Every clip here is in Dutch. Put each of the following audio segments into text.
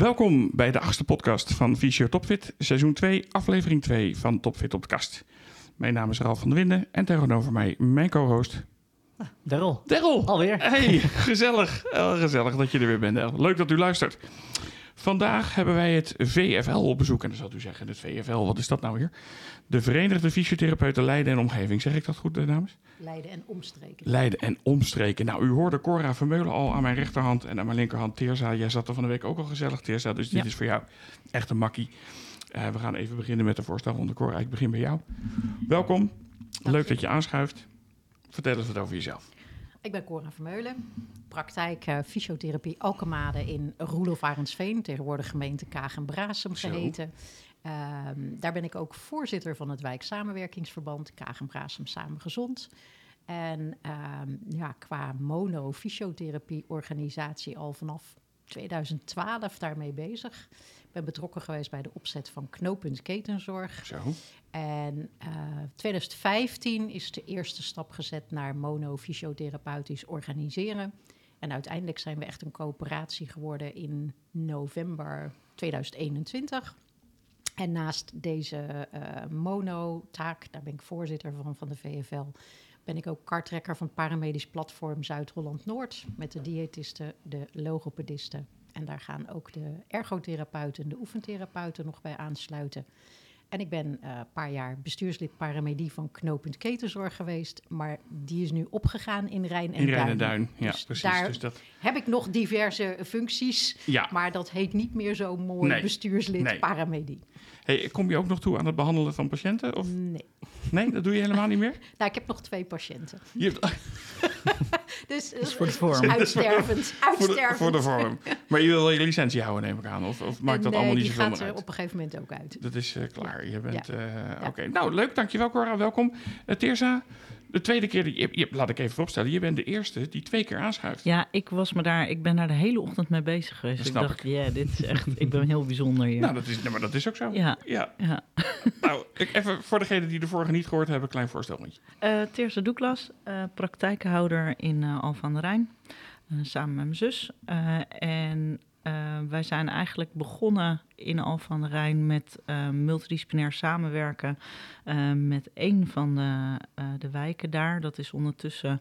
Welkom bij de achtste podcast van Fysio Topfit, seizoen 2, aflevering 2 van Topfit op de kast. Mijn naam is Ralf van der Winden en tegenover mij mijn co-host Daryl. Daryl. Alweer. Hey, gezellig. Eh, gezellig dat je er weer bent. Daryl. Leuk dat u luistert. Vandaag hebben wij het VFL op bezoek. En dan zult u zeggen, het VFL, wat is dat nou weer? De Verenigde Fysiotherapeuten Leiden en Omgeving. Zeg ik dat goed, eh, dames? Leiden en omstreken. Leiden en omstreken. Nou, u hoorde Cora Vermeulen al aan mijn rechterhand en aan mijn linkerhand Teerza. Jij zat er van de week ook al gezellig, Teerza. Dus dit Ja. is voor jou echt een makkie. Eh, we gaan even beginnen met de voorstelronde. Cora, ik begin bij jou. Welkom. Leuk dat je aanschuift. Vertel eens wat over jezelf. Ik ben Cora Vermeulen, praktijk eh, fysiotherapie Alkemade in Roelof Arendsveen, tegenwoordig gemeente Kaag en Brasem Zo. geheten. Ehm, daar ben ik ook voorzitter van het wijksamenwerkingsverband Kaag en Brasem Samen Gezond. En ehm, ja, qua mono-fysiotherapie organisatie al vanaf 2012 daarmee bezig. Ik ben betrokken geweest bij de opzet van knooppunt ketenzorg. Zo. En eh 2015 is de eerste stap gezet naar monofysiotherapeutisch organiseren. En uiteindelijk zijn we echt een coöperatie geworden in november 2021. En naast deze eh, mono-taak, daar ben ik voorzitter van, van de VFL, ben ik ook kartrekker van paramedisch platform Zuid-Holland-Noord met de diëtisten, de logopedisten. En daar gaan ook de ergotherapeuten en de oefentherapeuten nog bij aansluiten. En ik ben eh, een paar jaar bestuurslid paramedie van Knooppunt Ketenzorg geweest. Maar die is nu opgegaan in Rijn en In Duin. Rijn en Duin. Ja, Dus precies. daar Dus dat, heb ik nog diverse functies. ja. Maar dat heet niet meer zo mooi Nee. bestuurslid Nee. paramedie. Hey, kom je ook nog toe aan het behandelen van patiënten? Of Nee. nee, dat doe je helemaal niet meer? Nou, ik heb nog twee patiënten. Je hebt, Dus, is voor de vorm. Uitstervend. voor, de, Uitstervend. voor de vorm. Maar je wil wel je licentie houden, neem ik aan. Of, of maakt dat nee, allemaal niet die zoveel gaat meer er uit? op een gegeven moment ook uit. Dat is eh, klaar. Je bent. Ja. eh, Ja. Oké, nou leuk. Dankjewel, Cora. Welkom. Uh, Teersa, de tweede keer. Die, je, je- laat ik even vooropstellen. Je bent de eerste die twee keer aanschuift. Ja, ik was me daar, ik ben daar de hele ochtend mee bezig geweest. Dat ik snap dacht, ja, dit is echt, ik ben heel bijzonder hier. Nou, dat is, nee, maar dat is ook zo. ja, Ja. ja. Nou, ik, even voor degenen die de vorige niet gehoord hebben, een klein voorstelrondje. Eh Teerse Doeklas, eh, praktijkenhouder in eh Al van der Rijn, eh, samen met mijn zus. Eh, en eh, wij zijn eigenlijk begonnen in Al van der Rijn met eh, multidisciplinair samenwerken eh, met één van de, de wijken daar. Dat is ondertussen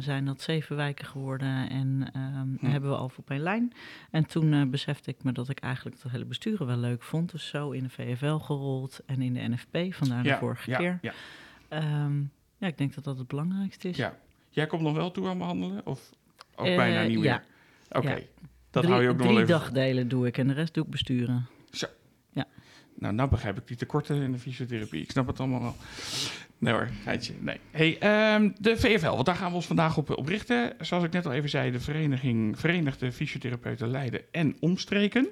zijn dat zeven wijken geworden en ehm, Hm. hebben we al op één lijn. En toen besefte ik me dat ik eigenlijk het hele besturen wel leuk vond. Dus zo in de VFL gerold en in de NFP, vandaar de vorige ja, keer. Ja, Ehm, ja, ik denk dat dat het belangrijkste is. ja. Jij komt nog wel toe aan behandelen? Of ook bijna niet meer? ja. Oké. Dat drie, hou je ook nog wel drie even... dagdelen doe ik en de rest doe ik besturen. Nou, nou begrijp ik die tekorten in de fysiotherapie. Ik snap het allemaal wel. Nee hoor, geitje. Nee. Hey, ehm, de VFL, want daar gaan we ons vandaag op, op richten. Zoals ik net al even zei, de vereniging Verenigde Fysiotherapeuten Leiden en Omstreken.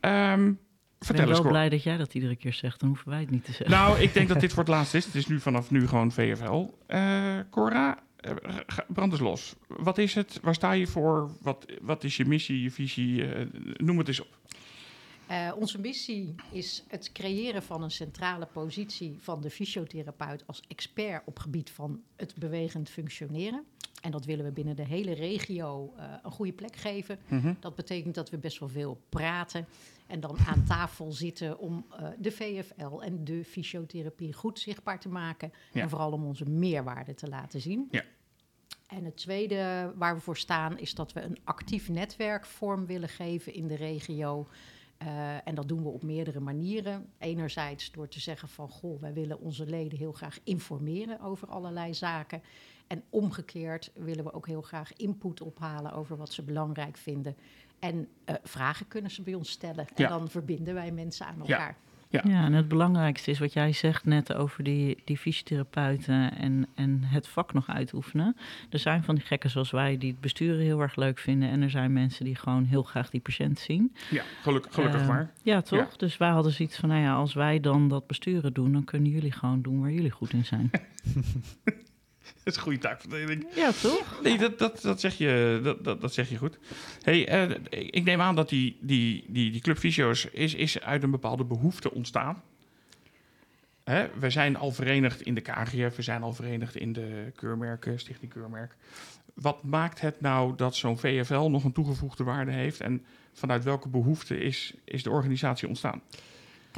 Ehm, Ik ben wel blij dat jij dat iedere keer zegt, dan hoeven wij het niet te zeggen. Nou, ik denk dat dit voor het laatst is. Het is nu vanaf nu gewoon VFL. Eh Cora, eh, ga- brand eens los. Wat is het? Waar sta je voor? Wat, wat is je missie, je visie? Eh, noem het eens op. Eh, onze missie is het creëren van een centrale positie van de fysiotherapeut als expert op gebied van het bewegend functioneren. En dat willen we binnen de hele regio eh, een goede plek geven. Mhm. Dat betekent dat we best wel veel praten en dan aan tafel zitten om eh, de VFL en de fysiotherapie goed zichtbaar te maken. Ja. En vooral om onze meerwaarde te laten zien. Ja. En het tweede waar we voor staan is dat we een actief netwerk vorm willen geven in de regio. Eh, en dat doen we op meerdere manieren. Enerzijds door te zeggen van, goh, wij willen onze leden heel graag informeren over allerlei zaken. En omgekeerd willen we ook heel graag input ophalen over wat ze belangrijk vinden. En eh, vragen kunnen ze bij ons stellen. En Ja. dan verbinden wij mensen aan elkaar. Ja. Ja, en het belangrijkste is wat jij zegt net over die, die fysiotherapeuten en, en het vak nog uitoefenen. Er zijn van die gekken zoals wij die het besturen heel erg leuk vinden. En er zijn mensen die gewoon heel graag die patiënt zien. Ja, gelukkig, gelukkig Eh, maar. Ja, toch? Ja. Dus wij hadden zoiets van, nou ja, als wij dan dat besturen doen, dan kunnen jullie gewoon doen waar jullie goed in zijn. Dat is een goede taakverdeling. ja, toch? Nee, dat, dat, dat, zeg, je, dat, dat, dat zeg je goed. Hey, eh, ik neem aan dat die, die, die, die Club Fysio's is, is uit een bepaalde behoefte ontstaan. Hè, we zijn al verenigd in de KGF, we zijn al verenigd in de keurmerken, Stichting Keurmerk. wat maakt het nou dat zo'n VFL nog een toegevoegde waarde heeft? En vanuit welke behoefte is, is de organisatie ontstaan?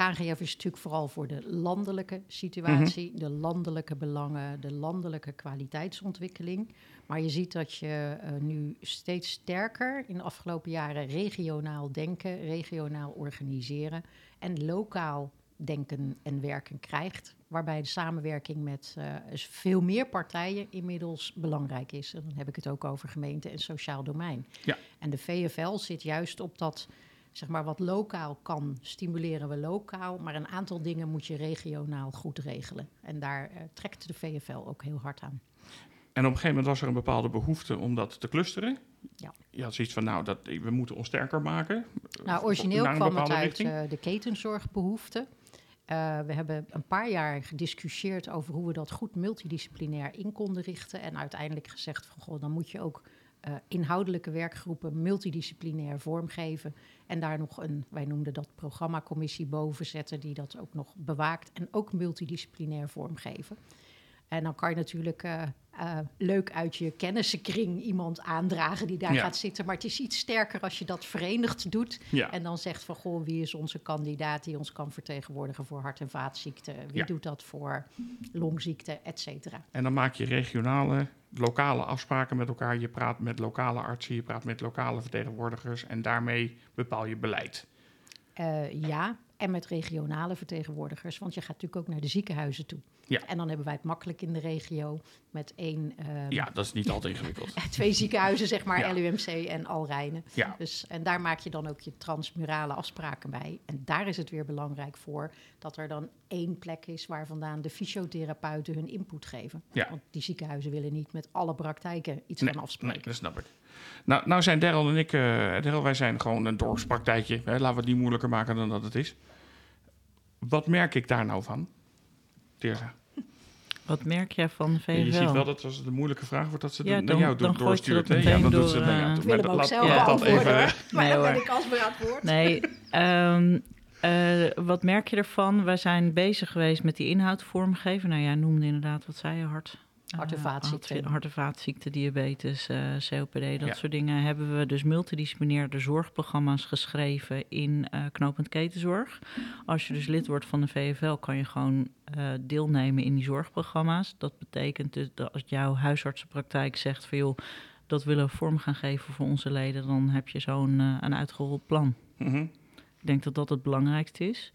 KNGF is natuurlijk vooral voor de landelijke situatie, de landelijke belangen, de landelijke kwaliteitsontwikkeling. Maar je ziet dat je uh, nu steeds sterker in de afgelopen jaren regionaal denken, regionaal organiseren en lokaal denken en werken krijgt. Waarbij de samenwerking met uh, veel meer partijen inmiddels belangrijk is. En dan heb ik het ook over gemeente en sociaal domein. Ja. En de VFL zit juist op dat zeg maar, wat lokaal kan, stimuleren we lokaal. Maar een aantal dingen moet je regionaal goed regelen. En daar uh, trekt de VFL ook heel hard aan. En op een gegeven moment was er een bepaalde behoefte om dat te clusteren. Ja. Je had zoiets van, nou, dat, we moeten ons sterker maken. Nou, origineel kwam het uit uh, de ketenzorgbehoefte. Uh, we hebben een paar jaar gediscussieerd over hoe we dat goed multidisciplinair in konden richten. En uiteindelijk gezegd van, goh, dan moet je ook uh, inhoudelijke werkgroepen multidisciplinair vormgeven. En daar nog een, wij noemden dat programmacommissie boven zetten, die dat ook nog bewaakt en ook multidisciplinair vormgeven. En dan kan je natuurlijk uh, uh, leuk uit je kennissenkring iemand aandragen die daar Ja. gaat zitten. Maar het is iets sterker als je dat verenigd doet. Ja. En dan zegt van, goh, wie is onze kandidaat die ons kan vertegenwoordigen voor hart- en vaatziekten? Wie Ja. doet dat voor longziekte, et cetera? En dan maak je regionale, lokale afspraken met elkaar. Je praat met lokale artsen, je praat met lokale vertegenwoordigers. En daarmee bepaal je beleid. Eh, ja, en met regionale vertegenwoordigers. Want je gaat natuurlijk ook naar de ziekenhuizen toe. Ja. En dan hebben wij het makkelijk in de regio met één, eh, Ja, dat is niet altijd ingewikkeld. twee ziekenhuizen, zeg maar, Ja. LUMC en Alrijnen. Ja, Dus, en daar maak je dan ook je transmurale afspraken bij. En daar is het weer belangrijk voor dat er dan één plek is waar vandaan de fysiotherapeuten hun input geven. Ja. Want die ziekenhuizen willen niet met alle praktijken iets nee, gaan afspreken. nee, dat snap ik. Nou, nou zijn Daryl en ik, Daryl, wij zijn gewoon een dorpspraktijkje. Hè? Laten we het niet moeilijker maken dan dat het is. Wat merk ik daar nou van? Teersa? Wat merk jij van de? Je ziet wel dat als het een moeilijke vraag wordt, dat ze Ja, naar dan- jou dan door, doorstuurt. Ja, dan doet ze door, het naar eh, jou. Maar laat- zelf dat beantwoorden, even- hoor. Maar Nee, dan ben ik als aan het woord. Nee, ehm, eh, wat merk je ervan? Wij zijn bezig geweest met die inhoud vormgeven. Nou, jij noemde inderdaad, wat zei je, hart? Hart- en vaatziekten. hart- en vaatziekten, diabetes, eh, COPD, dat Ja. soort dingen. Hebben we dus multidisciplinair de zorgprogramma's geschreven in eh knopend ketenzorg. Als je dus lid wordt van de VFL, kan je gewoon eh, deelnemen in die zorgprogramma's. Dat betekent dus dat als jouw huisartsenpraktijk zegt van joh, dat willen we vorm gaan geven voor onze leden, dan heb je zo'n eh, een uitgerold plan. Mhm. Ik denk dat dat het belangrijkste is.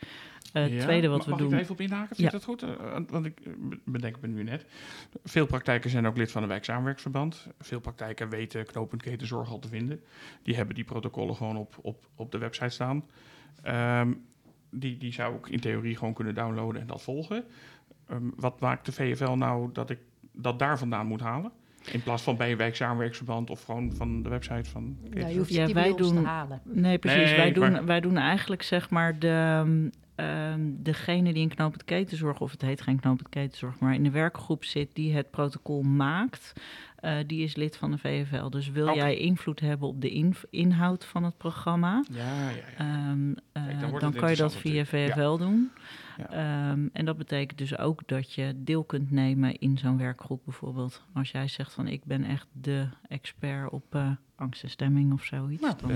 Eh, Het Ja, tweede wat mag, we mag doen. ik er even op inhaken? Vind Ja. dat goed? Eh, want ik eh, bedenk me nu net. Veel praktijken zijn ook lid van een wijksamenwerksverband. Veel praktijken weten knooppunt ketenzorg al te vinden. Die hebben die protocollen gewoon op, op, op de website staan. Ehm, die, die zou ik in theorie gewoon kunnen downloaden en dat volgen. Ehm, wat maakt de VFL nou dat ik dat daar vandaan moet halen? In plaats van bij een wijksamenwerksverband of gewoon van de website van Ja, je hoeft Ja, niet wij doen- te halen. Nee, precies. Nee, wij, doen, maar- wij doen eigenlijk zeg maar de, ehm, degene die in knopend ketenzorg, of het heet geen knopend ketenzorg, maar in de werkgroep zit die het protocol maakt, eh, die is lid van de VFL. Dus wil jij invloed hebben op de in- inhoud van het programma, Ja, ja, ja. ehm, eh, Kijk, dan het kan je dat via. VFL doen. Ja. Ehm, en dat betekent dus ook dat je deel kunt nemen in zo'n werkgroep bijvoorbeeld. Als jij zegt van ik ben echt de expert op eh, angst en stemming of zoiets. Nou, dan,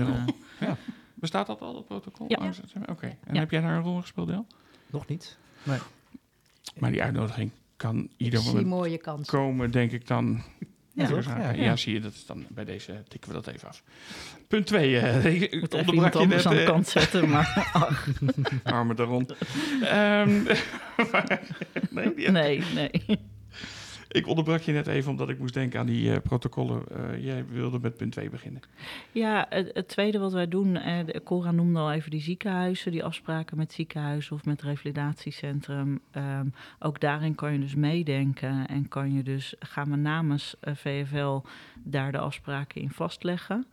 eh, Bestaat dat al, dat protocol? Ja. Angst- Oké. En Ja. heb jij daar een rol in gespeeld, Del? Nog niet. Maar die uitnodiging kan ieder zie moment komen, denk ik dan. Ja. Ja. Ja, zie je, dat is dan bij deze tikken we dat even af. Punt 2. eh ik moet onderbrak je anders net, aan de eh, kant zetten, maar ach, armen er rond. Nee, die- nee, nee. Ik onderbrak je net even omdat ik moest denken aan die eh, protocollen. Eh, jij wilde met punt 2 beginnen. Ja, het, het tweede wat wij doen, eh, Cora noemde al even die ziekenhuizen, die afspraken met ziekenhuizen of met revalidatiecentrum. Ehm, ook daarin kan je dus meedenken en kan je dus, gaan we namens VFL daar de afspraken in vastleggen.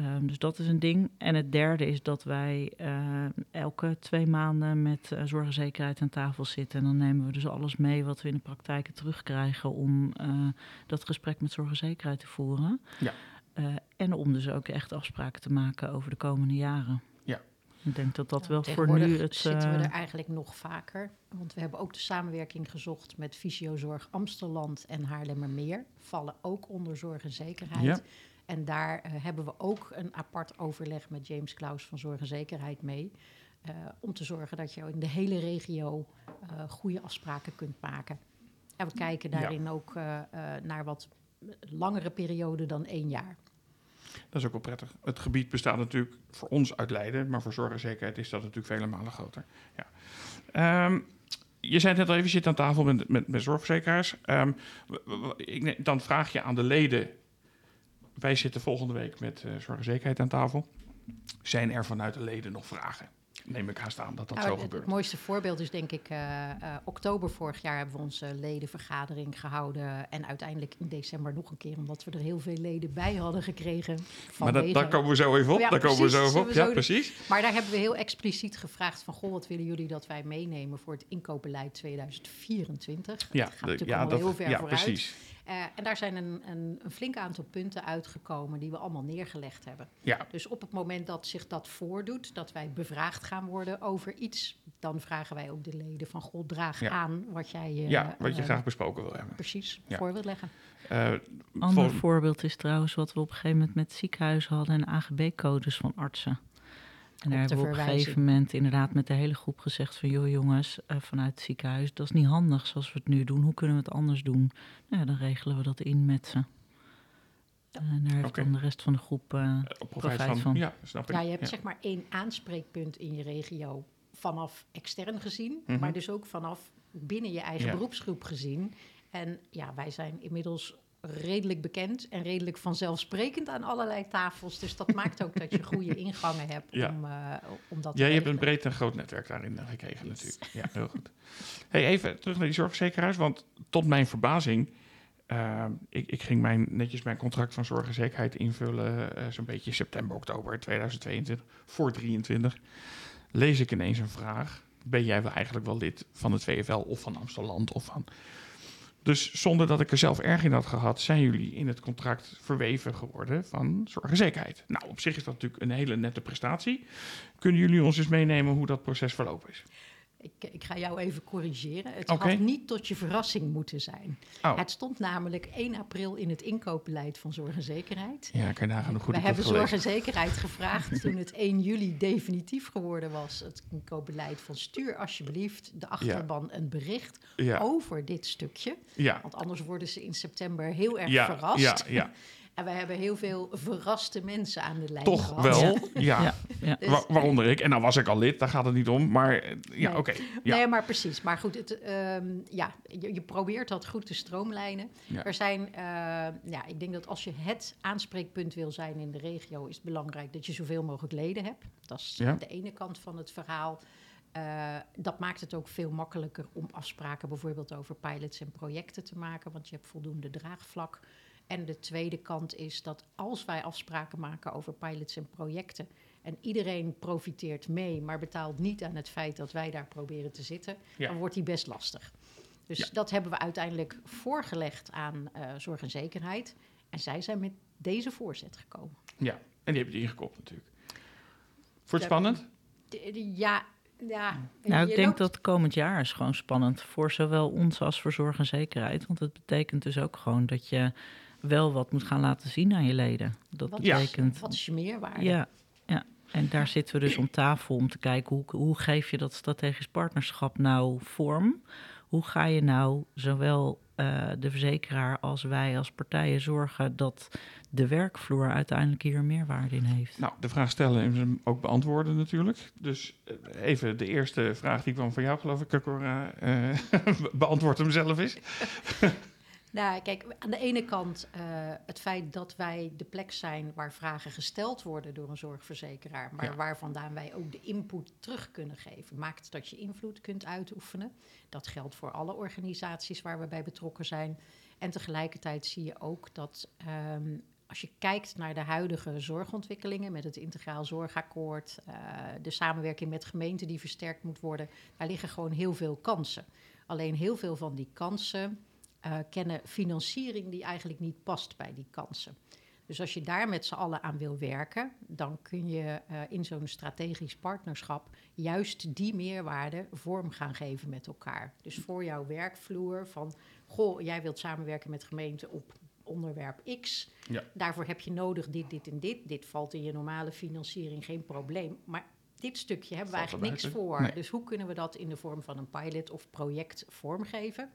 Ehm, dus dat is een ding. En het derde is dat wij eh, elke twee maanden met eh, zorg en zekerheid aan tafel zitten. En dan nemen we dus alles mee wat we in de praktijken terugkrijgen om eh, dat gesprek met zorg en zekerheid te voeren. Ja. Eh, en om dus ook echt afspraken te maken over de komende jaren. Ik denk dat dat Nou, wel voor nu het... zitten we er eigenlijk nog vaker. Want we hebben ook de samenwerking gezocht met Fysiozorg Amsteland en Haarlemmermeer. Vallen ook onder zorg en zekerheid. Ja. En daar eh, hebben we ook een apart overleg met James Klaus van Zorg en Zekerheid mee. eh, om te zorgen dat je in de hele regio eh, goede afspraken kunt maken. En we kijken Ja. daarin ook naar wat langere periode dan één jaar. Dat is ook wel prettig. Het gebied bestaat natuurlijk voor ons uit Leiden, maar voor zorg en zekerheid is dat natuurlijk vele malen groter. Ja. Ehm, je zei net al even, je zit aan tafel met, met, met zorgverzekeraars. Ehm, dan vraag je aan de leden. Wij zitten volgende week met eh, zorg en zekerheid aan tafel. Zijn er vanuit de leden nog vragen? Neem ik haast aan dat dat Nou, zo het, gebeurt. het mooiste voorbeeld is denk ik eh, eh, oktober vorig jaar hebben we onze ledenvergadering gehouden. En uiteindelijk in december nog een keer, omdat we er heel veel leden bij hadden gekregen. Maar dat, daar komen we zo even op. Ja, daar komen we zo even op. Ja, precies. Maar daar hebben we heel expliciet gevraagd van... goh, wat willen jullie dat wij meenemen voor het inkoopbeleid 2024? Ja, dat gaat natuurlijk ja, dat, heel ver ja vooruit. precies. Eh, en daar zijn een, een, een flink aantal punten uitgekomen die we allemaal neergelegd hebben. Ja, Dus op het moment dat zich dat voordoet, dat wij bevraagd gaan worden over iets, dan vragen wij ook de leden van God, draag Ja. aan wat jij eh, ja, wat je eh, graag besproken wil hebben. precies Ja. voor wilt leggen. Eh, ander voorbeeld is trouwens wat we op een gegeven moment met ziekenhuizen hadden en AGB-codes van artsen. En daar hebben we op een gegeven moment inderdaad met de hele groep gezegd van... joh jongens, eh, vanuit het ziekenhuis, dat is niet handig zoals we het nu doen. Hoe kunnen we het anders doen? Nou ja, dan regelen we dat in met ze. Ja. En daar heeft dan de rest van de groep... eh, op profijt van, van. Ja, snap ik. Ja, je hebt Ja. zeg maar één aanspreekpunt in je regio vanaf extern gezien, Mhm. maar dus ook vanaf binnen je eigen Ja. beroepsgroep gezien. En ja, wij zijn inmiddels redelijk bekend en redelijk vanzelfsprekend aan allerlei tafels. Dus dat maakt ook dat je goede ingangen hebt Ja. om, eh, om dat Ja, te je hebt een breed en groot netwerk daarin eh, gekregen Yes. natuurlijk. Ja, heel goed. Hey, even terug naar die zorgverzekeraars, want tot mijn verbazing... eh, ik, ik ging mijn, netjes mijn contract van zorg en zekerheid invullen... eh, zo'n beetje september, oktober 2022, voor 23. Lees ik ineens een vraag. Ben jij wel eigenlijk wel lid van het VFL of van Amsterdam of van... Dus zonder dat ik er zelf erg in had gehad, zijn jullie in het contract verweven geworden van zorg en zekerheid. Nou, op zich is dat natuurlijk een hele nette prestatie. Kunnen jullie ons eens meenemen hoe dat proces verlopen is? Ik, ik ga jou even corrigeren. Het had niet tot je verrassing moeten zijn. Oh, Het stond namelijk 1 april in het inkoopbeleid van Zorg en Zekerheid. ja, kan je nagaan hoe goed We hebben Zorg en Zekerheid gevraagd toen het 1 juli definitief geworden was. Het inkoopbeleid van stuur alsjeblieft de achterban een bericht Ja, over dit stukje. ja, Want anders worden ze in september heel erg ja, verrast. ja, ja. En we hebben heel veel verraste mensen aan de lijn Toch gehad. wel, ja. ja, ja. Dus- Wa- waaronder ik. En nou was ik al lid, daar gaat het niet om. Maar eh, ja, Nee. oké. Ja. Nee, maar precies. Maar goed, het, ehm, ja, je, je probeert dat goed te stroomlijnen. Ja. Er zijn, eh, ja, ik denk dat als je het aanspreekpunt wil zijn in de regio, is het belangrijk dat je zoveel mogelijk leden hebt. Dat is Ja. de ene kant van het verhaal. Eh, dat maakt het ook veel makkelijker om afspraken bijvoorbeeld over pilots en projecten te maken, want je hebt voldoende draagvlak. En de tweede kant is dat als wij afspraken maken over pilots en projecten en iedereen profiteert mee, maar betaalt niet aan het feit dat wij daar proberen te zitten, Ja. dan wordt die best lastig. Dus Ja. dat hebben we uiteindelijk voorgelegd aan eh, Zorg en Zekerheid. En zij zijn met deze voorzet gekomen. ja, en die heb je ingekopt natuurlijk. Wordt Ja. spannend? Ja, ja. Nou, ik denk loopt- dat komend jaar is gewoon spannend voor zowel ons als voor zorg en zekerheid. Want het betekent dus ook gewoon dat je wel wat moet gaan laten zien aan je leden. Dat Wat, Ja. betekent. wat is je meerwaarde? Ja, ja. En daar zitten we dus om tafel om te kijken hoe, hoe geef je dat strategisch partnerschap nou vorm? Hoe ga je nou zowel eh, de verzekeraar als wij als partijen zorgen dat de werkvloer uiteindelijk hier een meerwaarde in heeft? Nou, de vraag stellen en hem ook beantwoorden natuurlijk. Dus eh, even de eerste vraag die kwam van jou, geloof ik, Cora. eh beantwoord hem zelf eens. Nou, kijk, aan de ene kant eh, het feit dat wij de plek zijn waar vragen gesteld worden door een zorgverzekeraar, maar Ja. waar vandaan wij ook de input terug kunnen geven, maakt dat je invloed kunt uitoefenen. Dat geldt voor alle organisaties waar we bij betrokken zijn. En tegelijkertijd zie je ook dat ehm, als je kijkt naar de huidige zorgontwikkelingen met het integraal zorgakkoord, eh, de samenwerking met gemeenten die versterkt moet worden, daar liggen gewoon heel veel kansen. Alleen heel veel van die kansen eh, kennen financiering die eigenlijk niet past bij die kansen. Dus als je daar met z'n allen aan wil werken, dan kun je uh, in zo'n strategisch partnerschap juist die meerwaarde vorm gaan geven met elkaar. Dus voor jouw werkvloer van, goh, jij wilt samenwerken met gemeenten op onderwerp X. Ja. Daarvoor heb je nodig dit, dit en dit. Dit valt in je normale financiering geen probleem. Maar dit stukje hebben we eigenlijk niks voor. Nee. Dus hoe kunnen we dat in de vorm van een pilot of project vormgeven?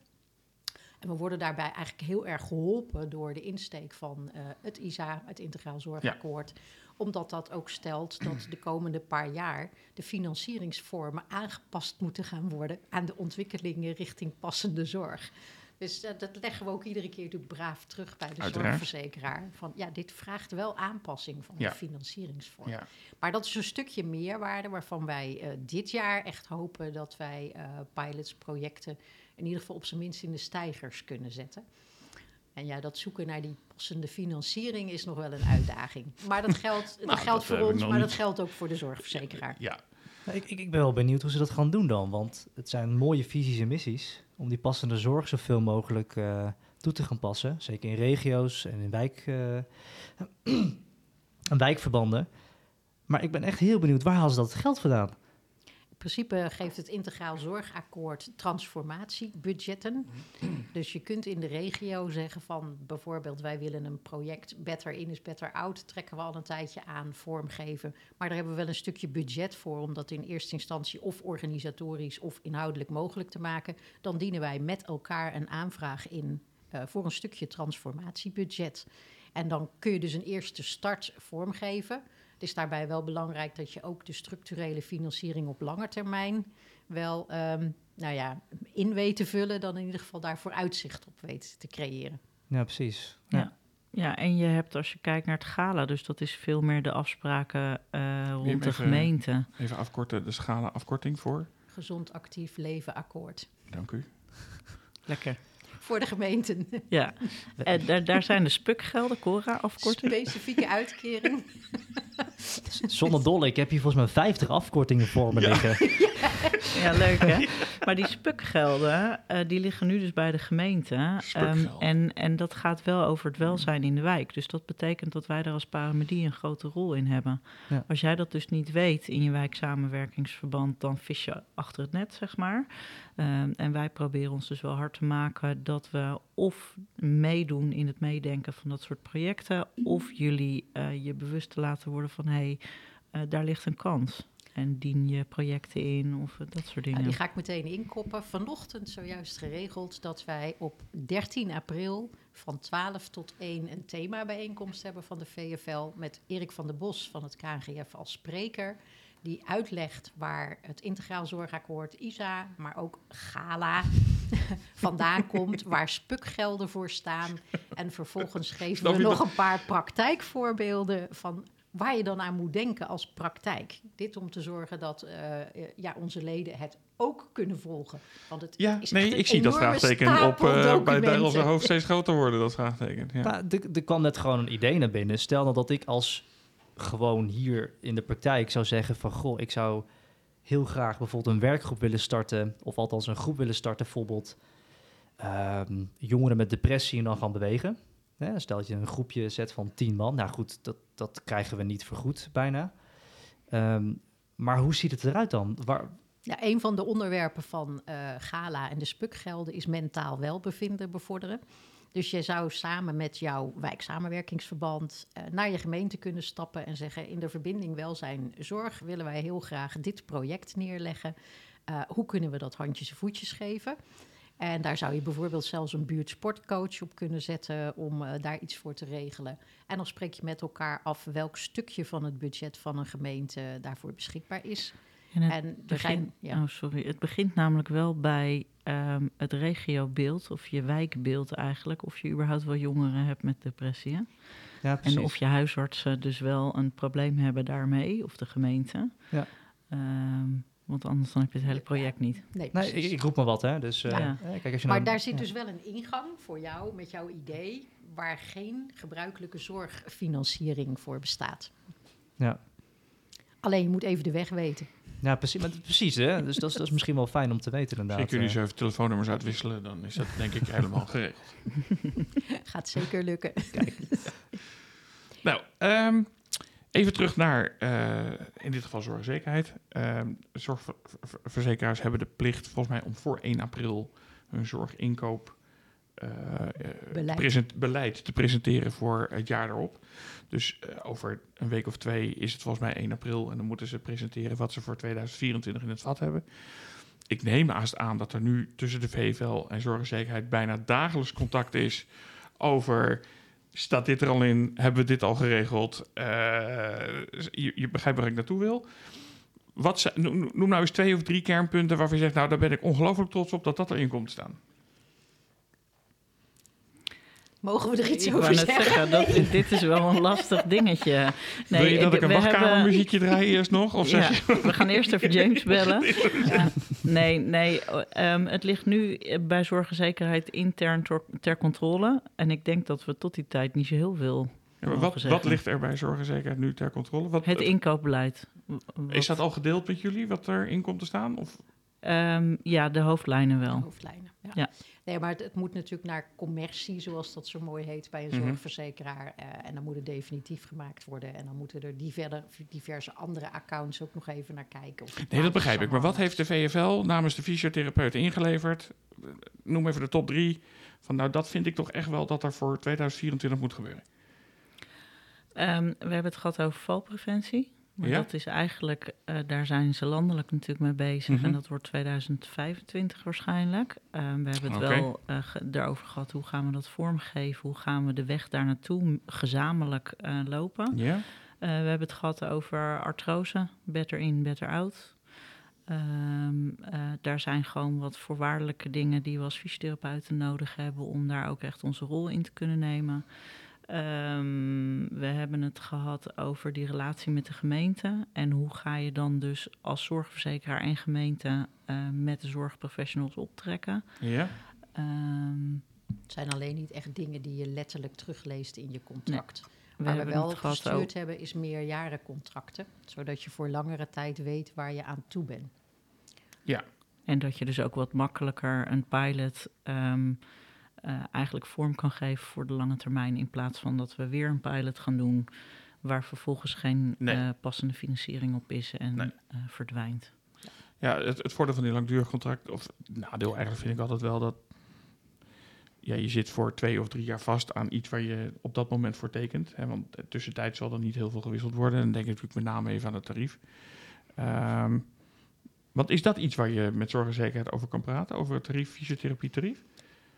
En we worden daarbij eigenlijk heel erg geholpen door de insteek van eh, het ISA, het Integraal Zorgakkoord. Omdat dat ook stelt dat de komende paar jaar de financieringsvormen aangepast moeten gaan worden aan de ontwikkelingen richting passende zorg. Dus dat leggen we ook iedere keer natuurlijk braaf terug bij de Uiteraard. zorgverzekeraar. Van ja, dit vraagt wel aanpassing van Ja. de financieringsvorm. Ja. Maar dat is een stukje meerwaarde waarvan wij eh, dit jaar echt hopen dat wij eh, pilots, projecten in ieder geval op zijn minst in de stijgers kunnen zetten. En ja, dat zoeken naar die passende financiering is nog wel een uitdaging. Maar dat geldt, dat Nou, geldt dat voor ons, maar dat geldt ook voor de zorgverzekeraar. Ja, Nou, Ik, ik, ik ben wel benieuwd hoe ze dat gaan doen dan. Want het zijn mooie visies en missies om die passende zorg zoveel mogelijk eh, toe te gaan passen. Zeker in regio's en in wijk, eh, en wijkverbanden. Maar ik ben echt heel benieuwd, waar halen ze dat geld vandaan? In principe geeft het Integraal Zorgakkoord transformatiebudgetten. Dus je kunt in de regio zeggen van bijvoorbeeld wij willen een project Better In is Better Out, trekken we al een tijdje aan, vormgeven. Maar daar hebben we wel een stukje budget voor om dat in eerste instantie of organisatorisch of inhoudelijk mogelijk te maken. Dan dienen wij met elkaar een aanvraag in eh, voor een stukje transformatiebudget. En dan kun je dus een eerste start vormgeven. Het is daarbij wel belangrijk dat je ook de structurele financiering op lange termijn wel ehm, nou ja, in weet te vullen, dan in ieder geval daarvoor uitzicht op weet te creëren. Ja, precies. Ja. Ja, en je hebt als je kijkt naar het gala, dus dat is veel meer de afspraken eh, rond de gemeente. even afkorten, de schalen afkorting voor. Gezond actief leven akkoord. Dank u. Lekker. Voor de gemeenten. Ja, en daar, daar zijn de spukgelden, Cora, afkorting. Specifieke uitkering. Zonder dolle, ik heb hier volgens mij 50 afkortingen voor me liggen. Ja, leuk hè? Maar die spukgelden, eh, die liggen nu dus bij de gemeente. Ehm, en, en dat gaat wel over het welzijn in de wijk. Dus dat betekent dat wij daar als paramedie een grote rol in hebben. Ja. Als jij dat dus niet weet in je wijksamenwerkingsverband, dan vis je achter het net, zeg maar. Ehm, en wij proberen ons dus wel hard te maken dat we of meedoen in het meedenken van dat soort projecten, of jullie eh, je bewust te laten worden van hé, hey, eh, daar ligt een kans. En dien je projecten in of dat soort dingen. Nou, die ga ik meteen inkoppen. Vanochtend zojuist geregeld dat wij op 13 april van 12 tot 1 een themabijeenkomst hebben van de VFL met Erik van der Bos van het KNGF als spreker. Die uitlegt waar het Integraal Zorgakkoord ISA, maar ook GALA vandaan komt, waar spukgelden voor staan. En vervolgens geven we nog een paar praktijkvoorbeelden van waar je dan aan moet denken als praktijk. Dit om te zorgen dat eh, ja, onze leden het ook kunnen volgen. Want het Ja, is nee, ik zie dat enorme vraagteken op eh, bij onze hoofd steeds groter worden, dat vraagteken. Ja. Nou, er, er kwam net gewoon een idee naar binnen. Stel nou dat ik als gewoon hier in de praktijk zou zeggen van... goh, ik zou heel graag bijvoorbeeld een werkgroep willen starten... of althans een groep willen starten, bijvoorbeeld ehm, jongeren met depressie en dan gaan bewegen. Stel dat je een groepje zet van tien man. Nou goed, dat, dat krijgen we niet vergoed bijna. Ehm, maar hoe ziet het eruit dan? Waar, Ja, een van de onderwerpen van eh, Gala en de spukgelden is mentaal welbevinden bevorderen. Dus je zou samen met jouw wijksamenwerkingsverband eh, naar je gemeente kunnen stappen en zeggen: In de verbinding welzijn zorg willen wij heel graag dit project neerleggen. Eh, hoe kunnen we dat handjes en voetjes geven? En daar zou je bijvoorbeeld zelfs een buurtsportcoach op kunnen zetten om eh, daar iets voor te regelen. En dan spreek je met elkaar af welk stukje van het budget van een gemeente daarvoor beschikbaar is. En het, En begint, zijn, ja. oh, sorry, het begint namelijk wel bij ehm, het regiobeeld of je wijkbeeld eigenlijk. Of je überhaupt wel jongeren hebt met depressie. hè? ja, precies. En of je huisartsen dus wel een probleem hebben daarmee, of de gemeente. Ja. Ehm, want anders dan heb je het hele project niet. Nee, Nee, precies. ik, ik roep maar wat, hè. Dus, eh, Ja. kijk, als je maar nou- daar zit ja. dus wel een ingang voor jou met jouw idee waar geen gebruikelijke zorgfinanciering voor bestaat. Ja. Alleen je moet even de weg weten. Ja, precies. Maar, precies hè? Dus dat is, dat is misschien wel fijn om te weten inderdaad. Zeker jullie eh. zo even telefoonnummers uitwisselen, dan is dat denk ik helemaal geregeld. Gaat zeker lukken. Nou, ehm, even terug naar, eh, in dit geval zorgzekerheid. Ehm zorgverzekeraars hebben de plicht, volgens mij, om voor 1 april hun zorginkoop eh, Beleid. present- beleid te presenteren voor het jaar erop. Dus eh, over een week of twee is het volgens mij 1 april en dan moeten ze presenteren wat ze voor 2024 in het vat hebben. Ik neem haast aan dat er nu tussen de VVL en zorgzekerheid bijna dagelijks contact is over staat dit er al in? Hebben we dit al geregeld? Eh, je, je begrijpt waar ik naartoe wil. Wat noem, nou eens twee of drie kernpunten waarvan je zegt, nou daar ben ik ongelooflijk trots op dat dat erin komt staan. Mogen we er iets ik over zeggen? zeggen, dat, dit is wel een lastig dingetje. wil je dat ik een we hebben- wachtkamermuziekje draai eerst nog? Of ja, je... we gaan eerst even James bellen. Ja, nee, nee ehm, het ligt nu bij zorgzekerheid intern ter, ter controle. En ik denk dat we tot die tijd niet zo heel veel Ja, wat, wat ligt er bij zorgzekerheid nu ter controle? Wat, Het inkoopbeleid. Is dat al gedeeld met jullie, wat erin komt te staan? Of, Ehm, ja, de hoofdlijnen wel. Hoofdlijnen. Ja. Ja. Nee, maar het, het moet natuurlijk naar commercie, zoals dat zo mooi heet bij een Mhm. zorgverzekeraar. eh, en dan moet het definitief gemaakt worden. En dan moeten er die verder, diverse andere accounts ook nog even naar kijken. nee, dat begrijp ik. Maar wat heeft de VFL namens de fysiotherapeuten ingeleverd? Noem even de top drie. Van nou, dat vind ik toch echt wel dat er voor 2024 moet gebeuren. Ehm, we hebben het gehad over valpreventie. Maar Ja. dat is eigenlijk, eh, daar zijn ze landelijk natuurlijk mee bezig. Mhm. En dat wordt 2025 waarschijnlijk. Ehm, we hebben het wel eh, daarover gehad. Hoe gaan we dat vormgeven? Hoe gaan we de weg daar naartoe gezamenlijk eh, lopen? Ja? Eh, we hebben het gehad over artrose. Better in, better out. Eh, daar zijn gewoon wat voorwaardelijke dingen die we als fysiotherapeuten nodig hebben om daar ook echt onze rol in te kunnen nemen. Ehm, we hebben het gehad over die relatie met de gemeente. En hoe ga je dan dus als zorgverzekeraar en gemeente eh, met de zorgprofessionals optrekken? Ja? Ehm, Het zijn alleen niet echt dingen die je letterlijk terugleest in je contract. we Waar we wel het gehad gestuurd hebben, is meerjarencontracten. Zodat je voor langere tijd weet waar je aan toe bent. En dat je dus ook wat makkelijker een pilot ehm, eh, eigenlijk vorm kan geven voor de lange termijn. In plaats van dat we weer een pilot gaan doen waar vervolgens geen Nee. eh, passende financiering op is en Nee. eh, verdwijnt. Ja, het, het voordeel van die langdurig contract, of nadeel eigenlijk vind ik altijd wel dat ja, je zit voor twee of drie jaar vast aan iets waar je op dat moment voor tekent. Hè, want tussentijd zal er niet heel veel gewisseld worden. En dan denk ik natuurlijk met name even aan het tarief. Ehm want is dat iets waar je met zorgzekerheid over kan praten? Over het tarief, fysiotherapie tarief?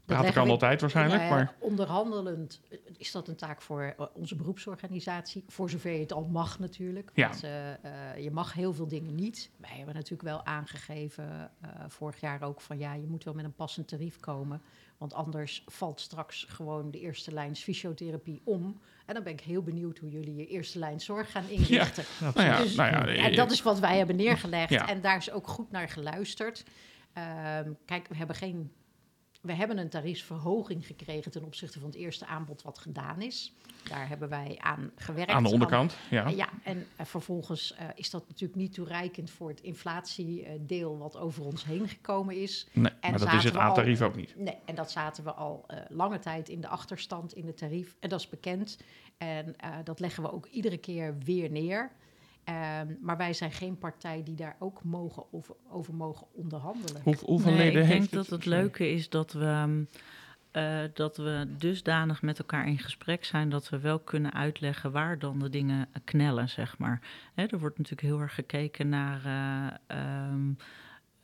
Praten kan we- altijd waarschijnlijk, ja, maar Onderhandelend eh, is dat een taak voor eh, onze beroepsorganisatie. Voor zover je het al mag natuurlijk. Ja. Want eh, je mag heel veel dingen niet. Wij hebben natuurlijk wel aangegeven, vorig jaar ook, van ja, je moet wel met een passend tarief komen. Want anders valt straks gewoon de eerste lijns fysiotherapie om. En dan ben ik heel benieuwd hoe jullie je eerste lijn zorg gaan inrichten. nou ja, Dus- nou ja, dat is wat wij hebben neergelegd. En daar is ook goed naar geluisterd. Ehm, kijk, we hebben geen. We hebben een tariefsverhoging gekregen ten opzichte van het eerste aanbod wat gedaan is. Daar hebben wij aan gewerkt. aan de onderkant. Ja. Ja, en eh, vervolgens eh, is dat natuurlijk niet toereikend voor het inflatiedeel wat over ons heen gekomen is. Nee, En maar dat is het A-tarief ook niet. Nee, en dat zaten we al eh, lange tijd in de achterstand in het tarief. En dat is bekend. En dat leggen we ook iedere keer weer neer. Ehm, maar wij zijn geen partij die daar ook mogen over, over mogen onderhandelen. Hoe, hoeveel Nee, leden ik heeft denk dat het leuke is dat we, ehm, eh, dat we dusdanig met elkaar in gesprek zijn dat we wel kunnen uitleggen waar dan de dingen knellen, zeg maar. Hè, er wordt natuurlijk heel erg gekeken naar, eh, ehm,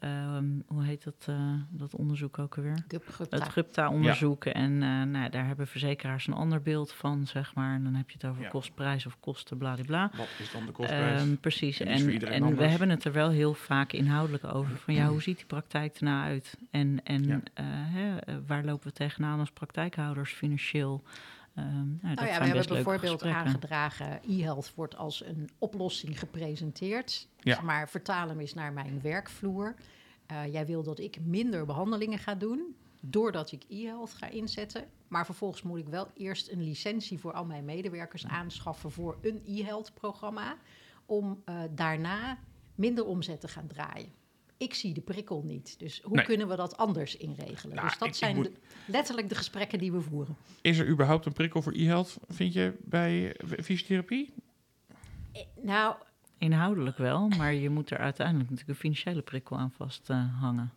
ehm, hoe heet dat, eh, dat onderzoek ook alweer? Gupta. Het GUPTA-onderzoek. En eh, nou, daar hebben verzekeraars een ander beeld van, zeg maar. En dan heb je het over Ja. kostprijs of kosten, bladibla. Wat is dan de kostprijs? Ehm, precies. En En, iedereen en we hebben het er wel heel vaak inhoudelijk over. Van ja, hoe ziet die praktijk er nou uit? En, en Ja. eh, hè, waar lopen we tegenaan als praktijkhouders financieel? Ehm, nou, dat Nou ja, we hebben bijvoorbeeld gesprekken. aangedragen, e-health wordt als een oplossing gepresenteerd. Ja. Zeg Maar vertaal hem eens naar mijn werkvloer. Eh, jij wil dat ik minder behandelingen ga doen, doordat ik e-health ga inzetten. Maar vervolgens moet ik wel eerst een licentie voor al mijn medewerkers aanschaffen voor een e-health programma. Om eh, daarna minder omzet te gaan draaien. Ik zie de prikkel niet. Dus hoe Nee. kunnen we dat anders inregelen? Nou, dus dat ik- ik zijn moet- de- letterlijk de gesprekken die we voeren. Is er überhaupt een prikkel voor e-health, vind je, bij fysiotherapie? Eh, Nou, Inhoudelijk wel, maar je moet er uiteindelijk natuurlijk een financiële prikkel aan vasthangen.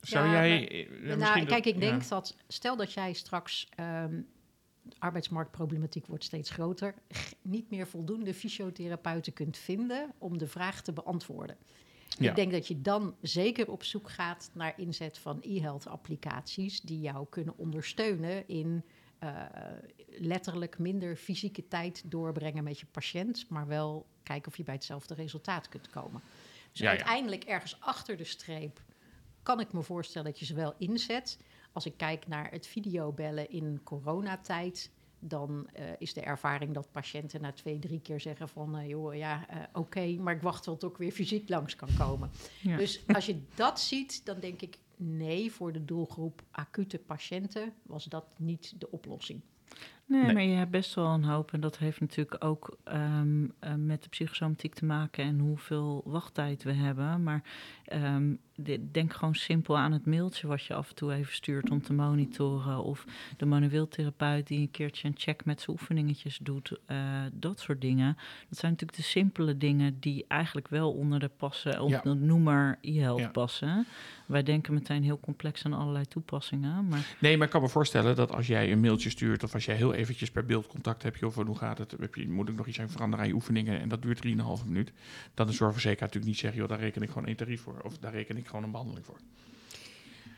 Zou Ja, jij... maar- eh, nou, misschien kijk, ik denk ja. dat stel dat jij straks ehm, de arbeidsmarktproblematiek wordt steeds groter, niet meer voldoende fysiotherapeuten kunt vinden om de vraag te beantwoorden. Ja. Ik denk dat je dan zeker op zoek gaat naar inzet van e-health applicaties die jou kunnen ondersteunen in eh, letterlijk minder fysieke tijd doorbrengen met je patiënt, maar wel kijken of je bij hetzelfde resultaat kunt komen. Dus Ja, ja. uiteindelijk ergens achter de streep kan ik me voorstellen dat je ze wel inzet. Als ik kijk naar het videobellen in coronatijd, dan eh, is de ervaring dat patiënten na twee, drie keer zeggen van... eh, joh, ja, eh, oké, maar ik wacht tot het ook weer fysiek langs kan komen. Ja. Dus als je dat ziet, dan denk ik... nee, voor de doelgroep acute patiënten was dat niet de oplossing. Nee, Nee. maar je hebt best wel een hoop. En dat heeft natuurlijk ook ehm, eh, met de psychosomatiek te maken en hoeveel wachttijd we hebben. Maar ehm, de- denk gewoon simpel aan het mailtje wat je af en toe even stuurt om te monitoren. Of de manueel therapeut die een keertje een check met zijn oefeningetjes doet. eh, dat soort dingen. Dat zijn natuurlijk de simpele dingen die eigenlijk wel onder de passen, of Ja. de noemer e-health Ja. passen. Wij denken meteen heel complex aan allerlei toepassingen. Maar Nee, maar ik kan me voorstellen dat als jij een mailtje stuurt... of als jij heel eventjes per beeld contact hebt... joh, van hoe gaat het? Heb je, moet ik nog iets aan veranderen aan je oefeningen? En dat duurt 3,5 minuut. Dan de zorgverzekeraar natuurlijk niet zeggen... joh, daar reken ik gewoon één tarief voor. Of daar reken ik gewoon een behandeling voor.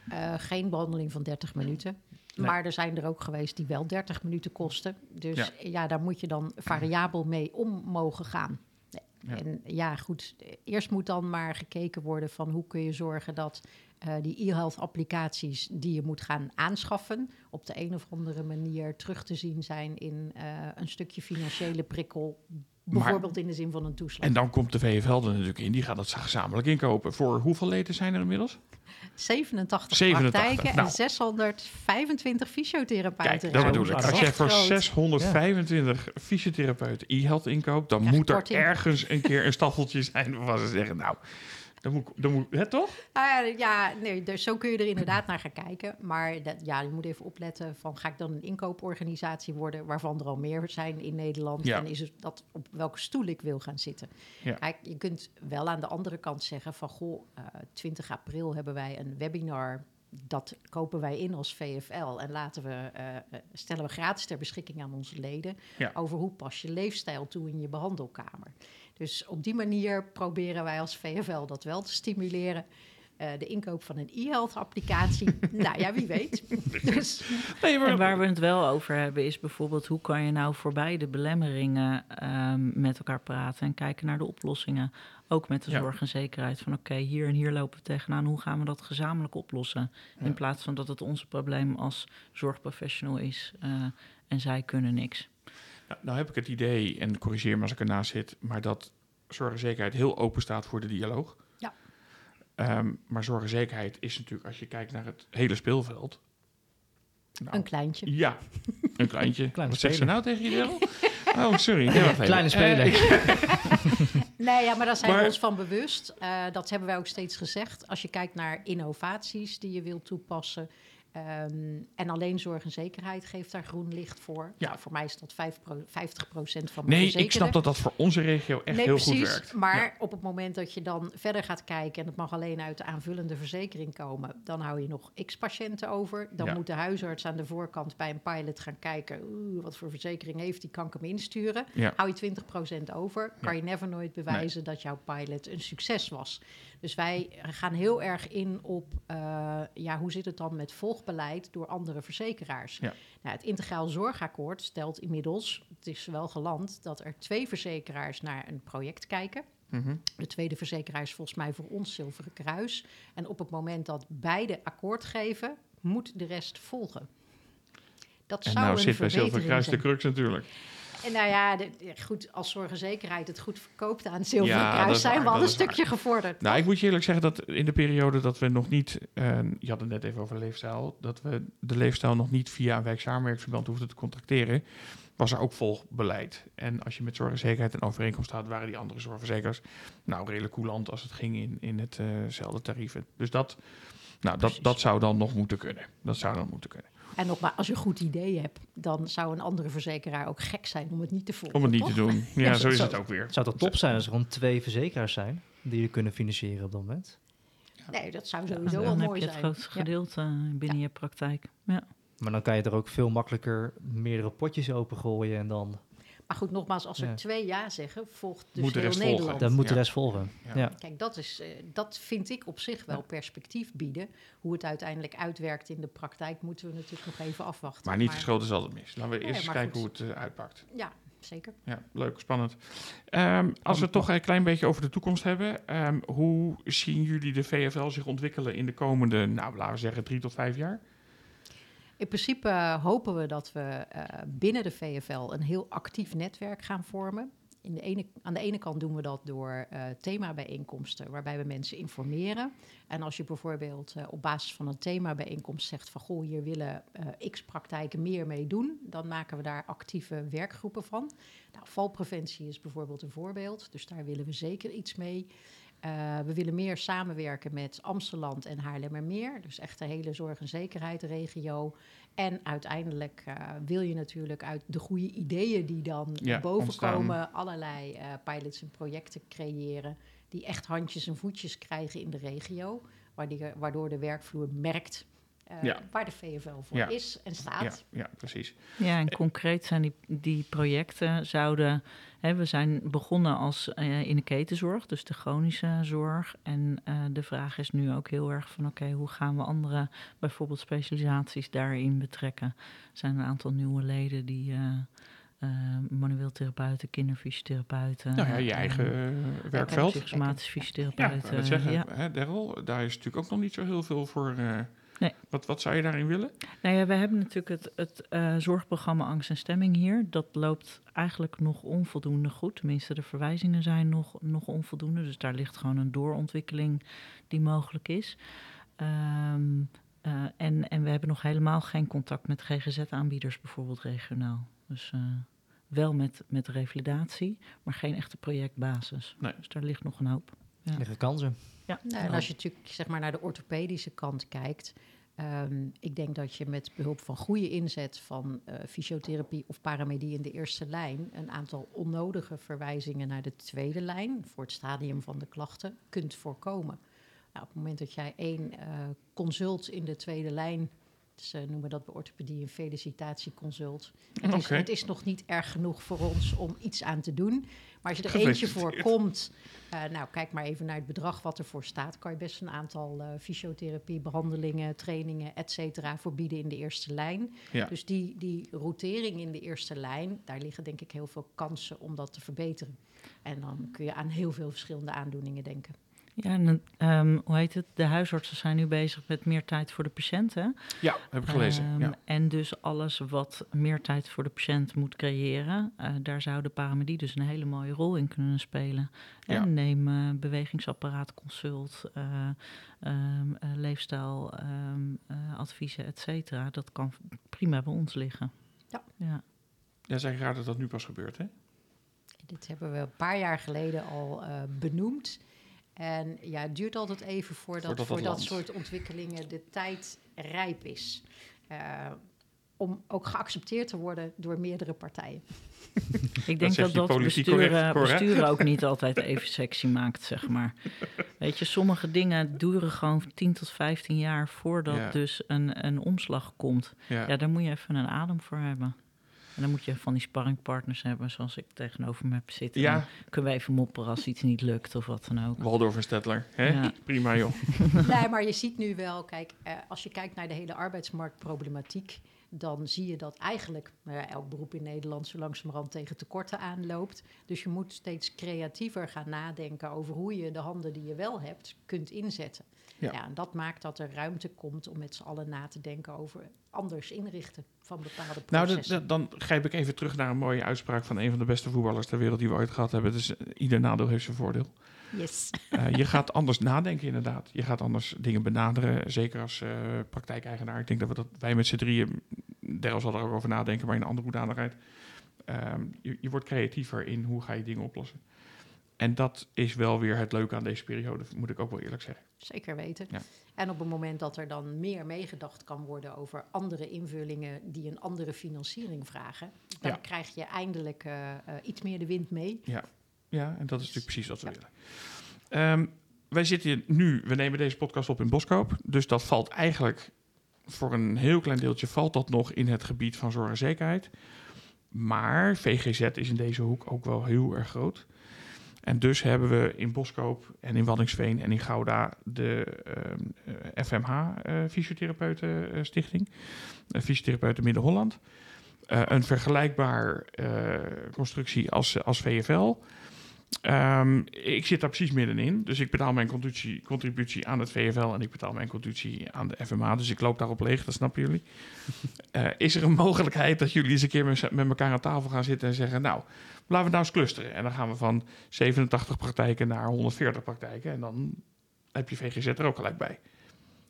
Eh, geen behandeling van 30 minuten. Nee. Maar er zijn er ook geweest die wel 30 minuten kosten. Dus Ja. ja, daar moet je dan variabel mee om mogen gaan. Ja. En ja, goed, eerst moet dan maar gekeken worden van hoe kun je zorgen dat eh, die e-health applicaties die je moet gaan aanschaffen, op de een of andere manier terug te zien zijn in eh, een stukje financiële prikkel. Maar- Bijvoorbeeld in de zin van een toeslag. En dan komt de VFL er natuurlijk in. Die gaat dat gezamenlijk inkopen. Voor hoeveel leden zijn er inmiddels? 87, 87, praktijken nou. en 625 fysiotherapeuten. Kijk, dat bedoel ik. Dat Als jij voor groot. 625 fysiotherapeuten e-health inkoopt... dan Krijg moet er korting. ergens een keer een staffeltje zijn... waarvan ze zeggen, nou, dan moet, dan moet het toch? Nou ja, nee, dus zo kun je er inderdaad naar gaan kijken. Maar dat, ja, je moet even opletten van ga ik dan een inkooporganisatie worden waarvan er al meer zijn in Nederland. Ja. En is het dat op welke stoel ik wil gaan zitten. Ja. Kijk, je kunt wel aan de andere kant zeggen van goh, eh, 20 april hebben wij een webinar. Dat kopen wij in als VFL en laten we, eh, eh, stellen we gratis ter beschikking aan onze leden Ja. over hoe pas je leefstijl toe in je behandelkamer. Dus op die manier proberen wij als VFL dat wel te stimuleren. Eh, de inkoop van een e-health applicatie, nou ja, wie weet. Dus, Nee, maar, En waar we het wel over hebben is bijvoorbeeld hoe kan je nou voorbij de belemmeringen ehm, met elkaar praten en kijken naar de oplossingen. Ook met de Ja. zorg en zekerheid van oké, hier en hier lopen we tegenaan. Hoe gaan we dat gezamenlijk oplossen? Ja. In plaats van dat het ons probleem als zorgprofessional is eh, en zij kunnen niks. Nou, nou heb ik het idee, en corrigeer me als ik ernaast zit... maar dat zorg en zekerheid heel open staat voor de dialoog. Ja. Ehm, maar zorg en zekerheid is natuurlijk, als je kijkt naar het hele speelveld... Nou, een kleintje. Ja, een kleintje. Kleine Wat zegt ze nou tegen je? Oh, sorry. Even. Kleine speler. Eh, Nee, ja, maar daar zijn Maar- we ons van bewust. Eh, dat hebben wij ook steeds gezegd. Als je kijkt naar innovaties die je wilt toepassen. Ehm, en alleen zorg en zekerheid geeft daar groen licht voor. Ja. Nou, voor mij is dat 5 pro- 50% van mijn nee, ik snap dat dat voor onze regio echt nee, heel precies. goed werkt. Maar Ja. op het moment dat je dan verder gaat kijken... en het mag alleen uit de aanvullende verzekering komen... dan hou je nog x-patiënten over. Dan Ja. moet de huisarts aan de voorkant bij een pilot gaan kijken... Oeh, wat voor verzekering heeft die, kan ik hem insturen? Hou je 20% over, kan je never nooit bewijzen... dat jouw pilot een succes was. Dus wij gaan heel erg in op... eh, ja, hoe zit het dan met volgbeleid door andere verzekeraars? Ja. Nou, het Integraal Zorgakkoord stelt inmiddels... het is wel geland dat er twee verzekeraars naar een project kijken... Mhm. De tweede verzekeraar is volgens mij voor ons Zilveren Kruis. En op het moment dat beide akkoord geven, moet de rest volgen. Dat En zou nou een zit bij Zilveren Kruis de crux natuurlijk. En nou ja, de- goed, als zorgenzekerheid het goed verkoopt aan Zilveren Ja, Kruis, is zijn waar, we al een waar. stukje gevorderd. Nou, ik moet je eerlijk zeggen dat in de periode dat we nog niet, eh, je had het net even over leefstijl, dat we de leefstijl nog niet via een wijksamenwerksverband hoefden te contracteren, was er ook volgbeleid. En als je met zorgzekerheid en overeenkomst had, waren die andere zorgverzekers nou redelijk coulant als het ging in, in hetzelfde tarieven. Dus dat, nou, dat, dat zou dan nog moeten kunnen. Dat zou dan moeten kunnen. En nogmaals, als je een goed idee hebt, dan zou een andere verzekeraar ook gek zijn om het niet te volgen. Om het niet toch? te doen. Ja, Ja, zo is het ook weer. Zou dat top zijn als er gewoon twee verzekeraars zijn die je kunnen financieren op dat moment? Nee, dat zou Ja, sowieso wel dan heb mooi je het zijn. grootste gedeelte eh, binnen je praktijk. Ja. Maar dan kan je er ook veel makkelijker meerdere potjes opengooien en dan Maar goed, nogmaals, als er Ja. twee ja zeggen, volgt dus Moet heel rest volgen. Nederland. dan moet de rest volgen. Ja. Ja. Kijk, dat, is, eh, dat vind ik op zich wel perspectief bieden. Hoe het uiteindelijk uitwerkt in de praktijk, moeten we natuurlijk nog even afwachten. Maar niet geschoten is altijd mis. Laten we eerst eens maar kijken goed. hoe het eh, uitpakt. Ja, zeker. Ja, leuk, spannend. Ehm, als we het toch een klein beetje over de toekomst hebben, ehm, hoe zien jullie de VFL zich ontwikkelen in de komende, nou laten we zeggen, drie tot vijf jaar? In principe hopen we dat we eh, binnen de VFL een heel actief netwerk gaan vormen. In de ene, aan de ene kant doen we dat door eh themabijeenkomsten, waarbij we mensen informeren. En als je bijvoorbeeld eh, op basis van een themabijeenkomst zegt van goh, hier willen eh, x praktijken meer mee doen, dan maken we daar actieve werkgroepen van. Nou, valpreventie is bijvoorbeeld een voorbeeld, dus daar willen we zeker iets mee. Eh, we willen meer samenwerken met Amsterdam en Haarlemmermeer. Dus echt de hele zorg- en zekerheidsregio. En uiteindelijk eh, wil je natuurlijk uit de goede ideeën die dan Ja, naar boven ontstaan. komen... allerlei eh, pilots en projecten creëren... die echt handjes en voetjes krijgen in de regio. Waardoor, waardoor de werkvloer merkt eh, Ja. waar de VFL voor Ja. is en Ja, staat. ja, precies. Ja, en concreet zijn die, die projecten zouden... Hè, we zijn begonnen als eh, in de ketenzorg, dus de chronische zorg. En eh, de vraag is nu ook heel erg van... oké, hoe gaan we andere, bijvoorbeeld specialisaties daarin betrekken? Er zijn een aantal nieuwe leden die... eh, eh, manueel therapeuten, kinderfysiotherapeuten. nou ja, je eigen eh, werkveld. Psychosomatisch Ja, fysiotherapeuten. ik wou net zeggen, ja. hè, Daryl, daar is natuurlijk ook nog niet zo heel veel voor. eh, Nee. wat, wat zou je daarin willen? Nou ja, we hebben natuurlijk het, het eh, zorgprogramma Angst en Stemming hier. Dat loopt eigenlijk nog onvoldoende goed. Tenminste, de verwijzingen zijn nog, nog onvoldoende. Dus daar ligt gewoon een doorontwikkeling die mogelijk is. Ehm, eh, en, en we hebben nog helemaal geen contact met GGZ-aanbieders, bijvoorbeeld regionaal. Dus eh, wel met, met revalidatie, maar geen echte projectbasis. Nee. Dus daar ligt nog een hoop. Ja. Er liggen kansen. Ja. Nou, en als je natuurlijk zeg maar, naar de orthopedische kant kijkt. ehm, ik denk dat je met behulp van goede inzet van eh, fysiotherapie of paramedie in de eerste lijn. een aantal onnodige verwijzingen naar de tweede lijn. voor het stadium van de klachten kunt voorkomen. Nou, op het moment dat jij één eh, consult in de tweede lijn. Ze noemen dat bij orthopedie een felicitatieconsult. Het, is, het is nog niet erg genoeg voor ons om iets aan te doen. Maar als je er eentje voor komt, eh, nou, kijk maar even naar het bedrag wat ervoor staat. Kan je best een aantal eh, fysiotherapie, behandelingen, trainingen, et cetera, voor bieden in de eerste lijn. Ja. Dus die, die rotering in de eerste lijn, daar liggen denk ik heel veel kansen om dat te verbeteren. En dan kun je aan heel veel verschillende aandoeningen denken. Ja, en ehm, hoe heet het? De huisartsen zijn nu bezig met meer tijd voor de patiënt. Hè? Ja, heb ik gelezen. Ehm, ja. En dus alles wat meer tijd voor de patiënt moet creëren, eh, daar zou de paramedie dus een hele mooie rol in kunnen spelen. Ja. En neem eh, bewegingsapparaat, consult, eh, ehm, eh, leefstijl, ehm, eh, adviezen, et cetera. Dat kan prima bij ons liggen. Ja. ja. Ja, zeg raar dat dat nu pas gebeurt, hè? Dit hebben we een paar jaar geleden al eh, benoemd. En ja, het duurt altijd even voordat, Voordat dat voor dat soort ontwikkelingen de tijd rijp is. Eh, om ook geaccepteerd te worden door meerdere partijen. Ik denk dat dat, politiek besturen, correct, ook niet altijd even sexy maakt, zeg maar. Weet je, sommige dingen duren gewoon 10 tot 15 jaar voordat Ja. dus een, een omslag komt. Ja. Ja, daar moet je even een adem voor hebben. En dan moet je van die sparringpartners hebben, zoals ik tegenover me heb zitten. Ja. Dan kunnen we even mopperen als iets niet lukt of wat dan ook. Waldorf en Stedtler. Hè? Ja. Prima, joh. nee, maar je ziet nu wel, kijk, eh, als je kijkt naar de hele arbeidsmarktproblematiek. dan zie je dat eigenlijk nou elk beroep in Nederland zo langzamerhand tegen tekorten aanloopt. Dus je moet steeds creatiever gaan nadenken over hoe je de handen die je wel hebt kunt inzetten. Ja. Ja. en dat maakt dat er ruimte komt om met z'n allen na te denken over anders inrichten van bepaalde Nou, processen. dan, dan grijp ik even terug naar een mooie uitspraak van een van de beste voetballers ter wereld die we ooit gehad hebben. Dus eh, ieder nadeel heeft zijn voordeel. Yes. Eh, je gaat anders nadenken, inderdaad. Je gaat anders dingen benaderen, zeker als eh, praktijkeigenaar. Ik denk dat, we dat wij met z'n drieën, Daryl zal er ook over nadenken, maar in een andere hoedanigheid. Ehm je, je wordt creatiever in hoe ga je dingen oplossen. En dat is wel weer het leuke aan deze periode, moet ik ook wel eerlijk zeggen. Zeker weten. Ja. En op het moment dat er dan meer meegedacht kan worden over andere invullingen die een andere financiering vragen, dan Ja. krijg je eindelijk eh, eh, iets meer de wind mee. Ja, en dat is natuurlijk precies wat we Ja. willen. Ehm, wij zitten nu, we nemen deze podcast op in Boskoop. Dus dat valt eigenlijk voor een heel klein deeltje valt dat nog in het gebied van zorg en zekerheid. Maar VGZ is in deze hoek ook wel heel erg groot. En dus hebben we in Boskoop en in Waddinxveen en in Gouda de ehm, eh, FMH eh Fysiotherapeuten eh, Stichting, uh, Fysiotherapeuten Midden-Holland. Eh, een vergelijkbaar eh, constructie als, als VFL. Ehm, ik zit daar precies middenin. Dus ik betaal mijn contributie, contributie aan het VFL en ik betaal mijn contributie aan de FMA. Dus ik loop daarop leeg, dat snappen jullie. Eh, is er een mogelijkheid dat jullie eens een keer met, met elkaar aan tafel gaan zitten en zeggen... nou, laten we nou eens clusteren. En dan gaan we van 87 praktijken naar 140 praktijken. En dan heb je VGZ er ook gelijk bij.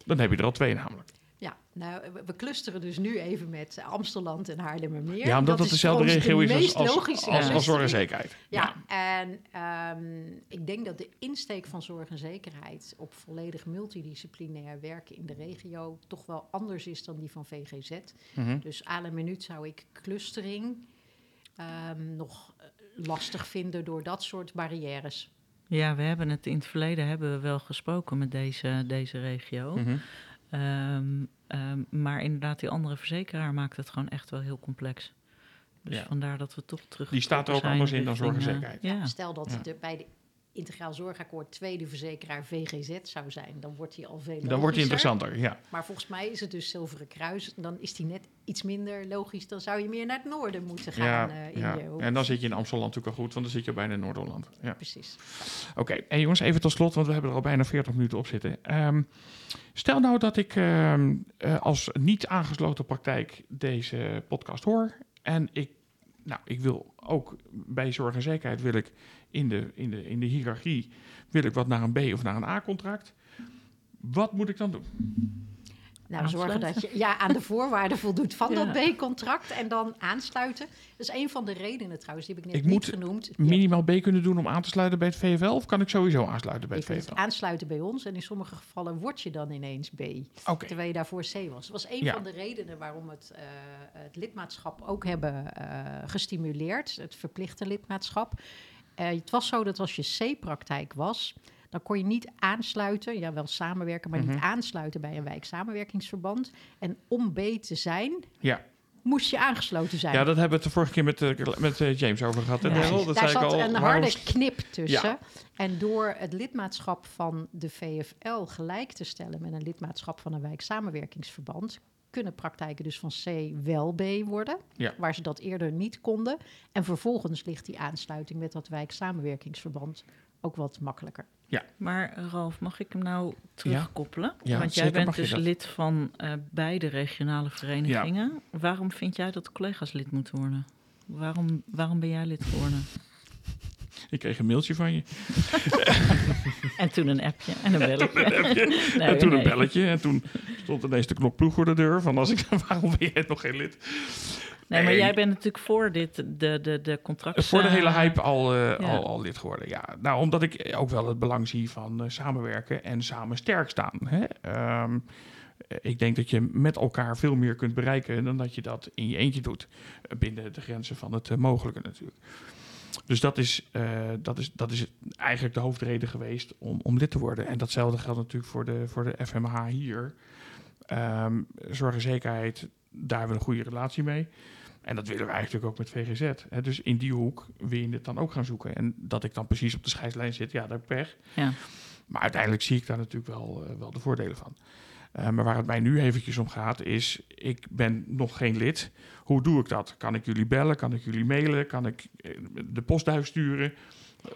Dan heb je er al twee namelijk. Ja, nou, we- clusteren dus nu even met Amsteland en Haarlemmermeer. Ja, omdat dat, is dezelfde regio de is als, als, logische als, als zorg en zekerheid. Ja, en ehm, ik denk dat de insteek van zorg en zekerheid op volledig multidisciplinair werken in de regio toch wel anders is dan die van VGZ. Mhm. Dus à la minuut zou ik clustering ehm, nog eh, lastig vinden door dat soort barrières. Ja, we hebben het in het verleden hebben we wel gesproken met deze, deze regio. Mhm. Ehm, ehm, maar inderdaad, die andere verzekeraar maakt het gewoon echt wel heel complex. Dus Ja. vandaar dat we toch terug. Die staat er ook anders in dan richting, zorg en eh, zekerheid. Ja. Stel dat Ja. de, bij de Integraal Zorgakkoord tweede verzekeraar VGZ zou zijn, dan wordt die al veel Dan wordt logischer. interessanter, ja. Maar volgens mij is het dus Zilveren Kruis. Dan is die net iets minder logisch. Dan zou je meer naar het noorden moeten gaan. Ja, eh, in ja. je hoek. En dan zit je in Amsterdam natuurlijk al goed, want dan zit je bijna in Noord-Holland. Ja. Precies. Oké, en jongens, even tot slot, want we hebben er al bijna 40 minuten op zitten. Ehm, stel nou dat ik ehm, eh, als niet aangesloten praktijk deze podcast hoor. En ik, nou, ik wil ook bij zorg en zekerheid wil ik in de, in de, in de hiërarchie wil ik wat naar een B of naar een A-contract. Wat moet ik dan doen? Nou, zorgen dat je ja, aan de voorwaarden voldoet van Ja. dat B-contract. En dan aansluiten. Dat is een van de redenen trouwens, die heb ik net Ik niet moet genoemd. Je Minimaal B kunnen doen om aan te sluiten bij het VFL? Of kan ik sowieso aansluiten bij je het VFL? aansluiten bij ons. En in sommige gevallen word je dan ineens B. Terwijl je daarvoor C was. Dat was een Ja. van de redenen waarom het, eh, het lidmaatschap ook hebben eh, gestimuleerd. Het verplichte lidmaatschap. Eh, het was zo dat als je C-praktijk was, dan kon je niet aansluiten, ja wel samenwerken, maar Mhm. niet aansluiten bij een wijksamenwerkingsverband. En om B te zijn, ja. moest je aangesloten zijn. Ja, dat hebben we het de vorige keer met, eh, met eh, James over gehad. Ja? Precies. Dat Daar zat al. een waarom harde knip tussen. Ja. En door het lidmaatschap van de VFL gelijk te stellen met een lidmaatschap van een wijksamenwerkingsverband, kunnen praktijken dus van C wel B worden, Ja. waar ze dat eerder niet konden. En vervolgens ligt die aansluiting met dat wijksamenwerkingsverband ook wat makkelijker. Maar Ralf, mag ik hem nou terugkoppelen? Ja, Want jij bent dus lid van eh, beide regionale verenigingen. Waarom vind jij dat collega's lid moeten worden? Waarom, waarom ben jij lid geworden? Ik kreeg een mailtje van je. En toen een appje en een belletje. Nee, en toen nee. een belletje. En toen stond ineens de knop ploeg voor de deur. Van als ik, waarom ben jij nog geen lid? Nee, maar jij bent natuurlijk voor dit, de, de, de contracten. Voor de hele hype al, eh, ja. al, al lid geworden. Ja, nou, omdat ik ook wel het belang zie van eh, samenwerken en samen sterk staan. Hè? Ehm, eh, ik denk dat je met elkaar veel meer kunt bereiken dan dat je dat in je eentje doet. Eh, binnen de grenzen van het eh, mogelijke natuurlijk. Dus dat is, eh, dat, is, dat is eigenlijk de hoofdreden geweest om, om lid te worden. En datzelfde geldt natuurlijk voor de, voor de FMH hier. Ehm, zorg en zekerheid, daar hebben we een goede relatie mee. En dat willen we eigenlijk ook met VGZ. Hè. Dus in die hoek wil je het dan ook gaan zoeken. En dat ik dan precies op de scheidslijn zit, ja, ik pech. Ja. Maar uiteindelijk zie ik daar natuurlijk wel, eh, wel de voordelen van. Eh, maar waar het mij nu eventjes om gaat is, ik ben nog geen lid. Hoe doe ik dat? Kan ik jullie bellen? Kan ik jullie mailen? Kan ik eh, de postduif sturen?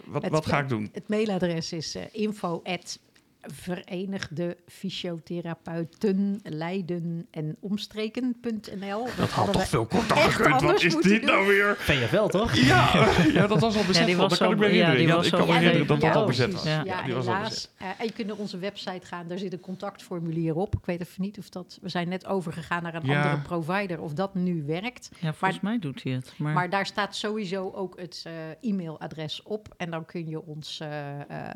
Wat, Het- wat ga ik doen? Het mailadres is info at Verenigde Fysiotherapeuten Leiden en Omstreken.nl. Dat had toch veel korter gekund. Wat is dit nou weer? VFL toch? Ja, ja, dat was al bezet. was dat kan ik me ja, herinneren. Ja, ik kan me herinneren dat dat Ja, al bezet was. Ja. Ja, die was al helaas. bezet. En je kunt naar onze website gaan, daar zit een contactformulier op. Ik weet even niet of dat... We zijn net overgegaan naar een Ja. andere provider, of dat nu werkt. Ja, volgens mij doet hij het. Maar, Maar daar staat sowieso ook het eh, e-mailadres op. En dan kun je ons eh, eh,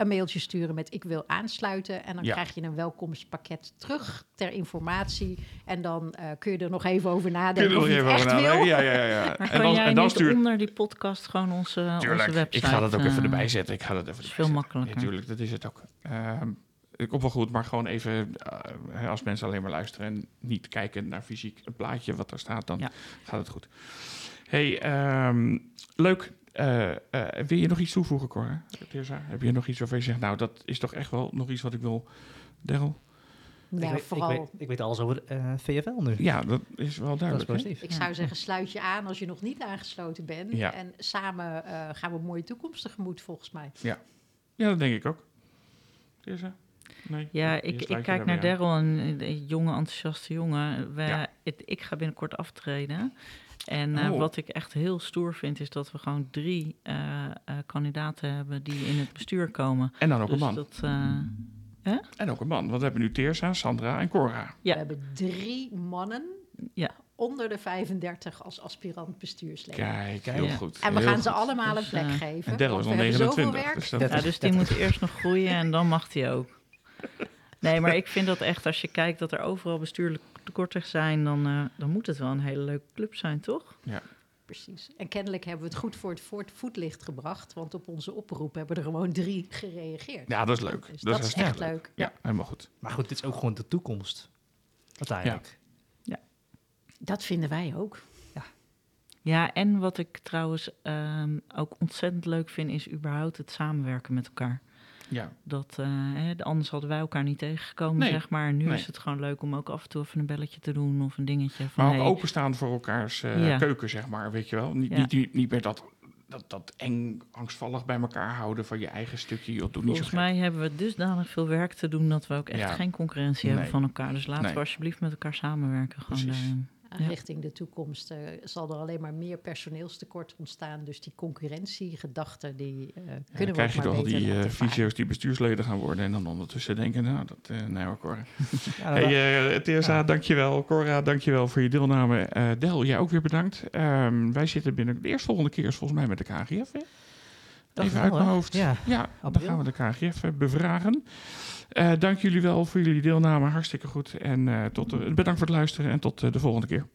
een mailtje sturen met ik wil aansluiten. En dan Ja. krijg je een welkomstpakket terug ter informatie. En dan eh, kun je er nog even over Kun je nadenken er of nog je het even echt over wil. nadenken? Ja, ja, ja. maar En dan, jij en dan niet stuur onder die podcast gewoon onze, onze Tuurlijk, website... ik ga dat ook even eh, erbij zetten. Ik ga dat even is veel makkelijker. Ja, tuurlijk, dat is het ook. Ehm ik komt wel goed, maar gewoon even, eh, als mensen alleen maar luisteren en niet kijken naar fysiek een plaatje wat er staat, dan Ja. gaat het goed. hey, ehm, leuk. Eh, eh, wil je nog iets toevoegen, Cor? Tirza? Heb je nog iets waarvan je zegt, nou, dat is toch echt wel nog iets wat ik wil... Daryl? Ja, ik, weet, vooral. ik, weet, ik weet alles over eh, VFL nu. Ja, dat is wel dat is duidelijk. positief. Ik zou zeggen, sluit je aan als je nog niet aangesloten bent. Ja. En samen eh, gaan we een mooie toekomst tegemoet, volgens mij. Ja, dat denk ik ook. Tirza? Nee? Ja, ik, ik kijk naar. Daryl, een, een jonge, enthousiaste jongen. We, Ja. het- ik ga binnenkort aftreden. En eh, Oh. wat ik echt heel stoer vind, is dat we gewoon drie eh, eh, kandidaten hebben die in het bestuur komen. En dan ook dus een man. dat, eh, En ook een man, want we hebben nu Tirza, Sandra en Cora. Ja. We hebben drie mannen Ja. onder de 35 als aspirant bestuurslid. Kijk, heel Ja. goed. En we heel gaan ze allemaal een Dus, plek geven. En Daryl is al hebben zoveel 29. werk. Dus dat, ja, dus die 30. moet eerst nog groeien en dan mag hij ook. Nee, maar ik vind dat echt, als je kijkt dat er overal bestuurlijk tekorten zijn, dan, eh, dan moet het wel een hele leuke club zijn, toch? Precies. En kennelijk hebben we het goed voor het voetlicht gebracht. Want op onze oproep hebben er gewoon drie gereageerd. ja, dat is leuk. Dus dat, dat is echt leuk. Ja, helemaal goed. Maar goed, dit is ook gewoon de toekomst. Uiteindelijk. Dat vinden wij ook. Ja, en wat ik trouwens ehm, ook ontzettend leuk vind, is überhaupt het samenwerken met elkaar. Ja, Dat, eh, hè, anders hadden wij elkaar niet tegengekomen, Nee, zeg maar. Nu nee. is het gewoon leuk om ook af en toe even een belletje te doen of een dingetje. Van, maar ook hey, openstaan voor elkaars Ja. keuken, zeg maar, weet je wel. Niet, niet, niet, niet meer dat, dat, dat eng, angstvallig bij elkaar houden van je eigen stukje. Joh, doe niet zo Volgens mij hebben we dusdanig veel werk te doen dat we ook echt Ja. geen concurrentie Nee. hebben van elkaar. Dus laten Nee. we alsjeblieft met elkaar samenwerken. Gewoon Ja. Richting de toekomst eh, zal er alleen maar meer personeelstekort ontstaan. Dus die concurrentiegedachte, die eh, Ja, dan kunnen we krijg je toch al die eh, fysio's die bestuursleden gaan worden en dan ondertussen denken, nou, dat, eh nee hoor, Cora. Ja, Hey, eh Teresa, Ja. dankjewel. Cora, dankjewel voor je deelname. Eh Del, jij ook weer bedankt. Ehm, wij zitten binnen de eerstvolgende keer is volgens mij met de KGF, hè? Even wel, uit mijn hoofd. Ja. Ja, dan gaan we de KGF bevragen. Eh, dank jullie wel voor jullie deelname. Hartstikke goed. En eh, tot, eh, bedankt voor het luisteren en tot de volgende keer.